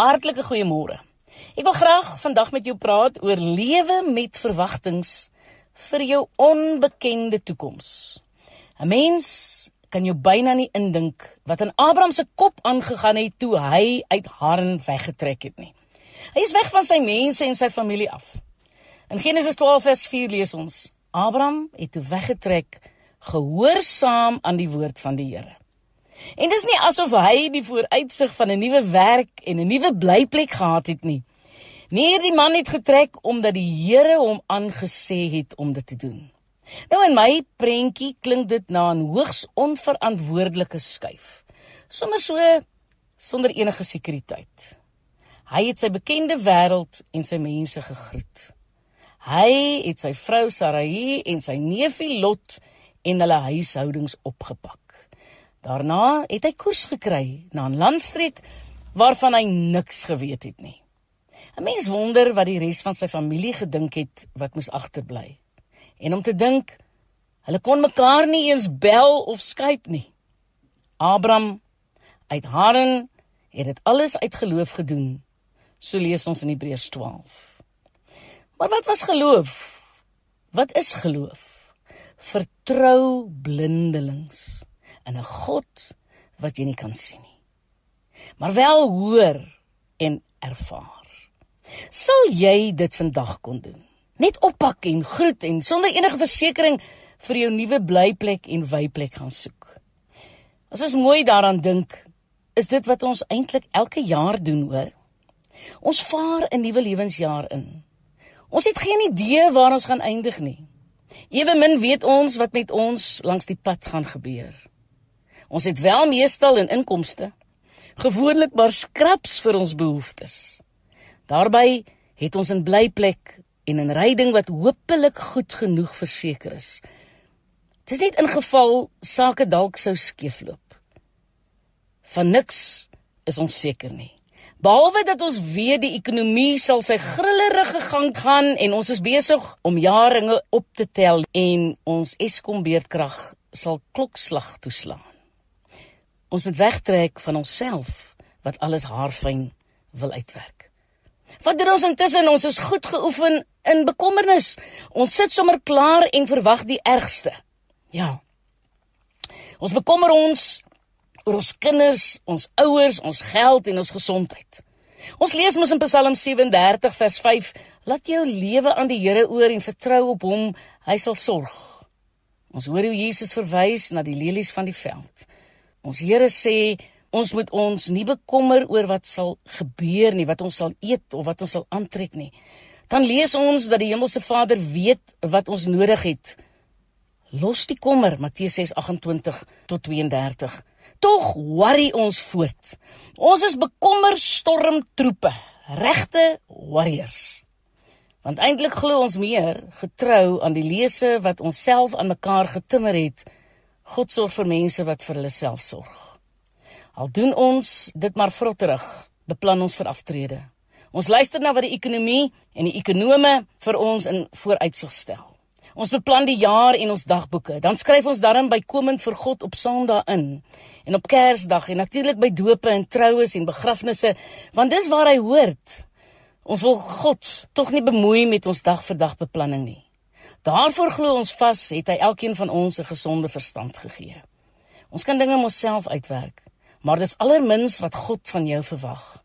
Hartlike goeiemôre. Ek wil graag vandag met jou praat oor lewe met verwagtinge vir jou onbekende toekoms. 'n Mens kan jou byna nie indink wat in Abraham se kop aangegaan het toe hy uit Haran weggetrek het nie. Hy is weg van sy mense en sy familie af. In Genesis 12 vers 4 lees ons: Abraham het toe weggetrek gehoorsaam aan die woord van die Here. En dis nie asof hy die vooruitsig van 'n nuwe werk en 'n nuwe blyplek gehad het nie. Nee, die man het getrek omdat die Here hom aangesê het om dit te doen. Nou in my prentjie klink dit na 'n hoogs onverantwoordelike skuif. Sommige so sonder enige sekuriteit. Hy het sy bekende wêreld en sy mense gegroet. Hy het sy vrou Sarai en sy neefie Lot en hulle huishoudings opgepak. Daarna het hy koers gekry na 'n landstreek waarvan hy niks geweet het nie. 'n Mens wonder wat die res van sy familie gedink het wat moes agterbly. En om te dink, hulle kon mekaar nie eens bel of Skype nie. Abraham uit Haran het dit alles uit geloof gedoen. So lees ons in Hebreërs 12. Maar wat was geloof? Wat is geloof? Vertrou blindelings in 'n God wat jy nie kan sien nie. Maar wel hoor en ervaar. Sal jy dit vandag kon doen? Net oppak en groet en sonder enige versekering vir jou nuwe blyplek en wyplek gaan soek. As ons mooi daaraan dink, is dit wat ons eintlik elke jaar doen, hoor. Ons vaar 'n nuwe lewensjaar in. Ons het geen idee waar ons gaan eindig nie. Ewemin weet ons wat met ons langs die pad gaan gebeur. Ons het wel meestal in inkomste gewoonlik maar skraps vir ons behoeftes. Daarby het ons 'n blyplek en 'n ryding wat hopelik goed genoeg verseker is. Dit is net in geval sake dalk sou skeefloop. Van niks is ons seker nie. Behalwe dat ons weet die ekonomie sal sy grillerige gang gaan en ons is besig om jaringe op te tel en ons Eskom beerdkrag sal klokslag toeslaan. Ons moet wegtrek van onsself wat alles haarfyn wil uitwerk. Wat doen ons intussen? Ons is goed geoefen in bekommernis. Ons sit sommer klaar en verwag die ergste. Ja. Ons bekommer ons oor ons kinders, ons ouers, ons geld en ons gesondheid. Ons lees mos in Psalm 37 vers 5: Laat jou lewe aan die Here oor en vertrou op hom, hy sal sorg. Ons hoor hoe Jesus verwys na die lelies van die veld. Ons Here sê ons moet ons nie bekommer oor wat sal gebeur nie, wat ons sal eet of wat ons sal aantrek nie. Dan lees ons dat die Hemelse Vader weet wat ons nodig het. Los die kommer, Matteus 6:28 tot 32. Tog worry ons voort. Ons is bekommer stormtroepe, regte warriors. Want eintlik glo ons meer getrou aan die lese wat ons self aan mekaar getimmer het God sorg vir mense wat vir hulle self sorg. Al doen ons dit maar vrotterig, beplan ons vir aftrede. Ons luister na wat die ekonomie en die ekonome vir ons in vooruitsig stel. Ons beplan die jaar en ons dagboeke. Dan skryf ons daarin bykomend vir God op Sondag in en op Kersdag en natuurlik by dope en troues en begrafnisse, want dis waar hy hoort. Ons wil God tog nie bemoei met ons dag vir dag beplanning nie. Daarvoor glo ons vas het hy elkeen van ons 'n gesonde verstand gegee. Ons kan dinge mos self uitwerk, maar dis allermins wat God van jou verwag.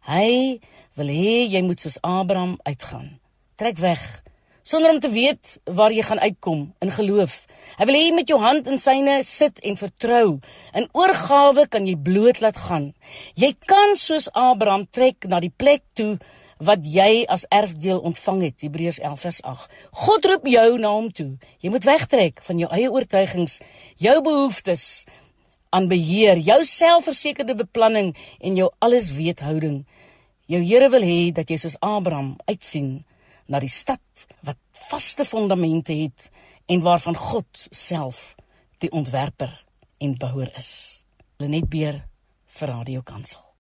Hy wil hê jy moet soos Abraham uitgaan. Trek weg sonder om te weet waar jy gaan uitkom in geloof. Hy wil hê jy met jou hand in syne sit en vertrou. In oorgawe kan jy bloot laat gaan. Jy kan soos Abraham trek na die plek toe wat jy as erfdeel ontvang het Hebreërs 11 vers 8 God roep jou na hom toe. Jy moet wegtrek van jou eie oortuigings jou behoeftes aan beheer jou selfversekerde beplanning en jou allesweethouding. Jou Here wil hê dat jy soos Abraham uitsien na die stad wat vaste fondamente het en waarvan God self die ontwerper en bouer is. Lenet Beer vir Radio Kansel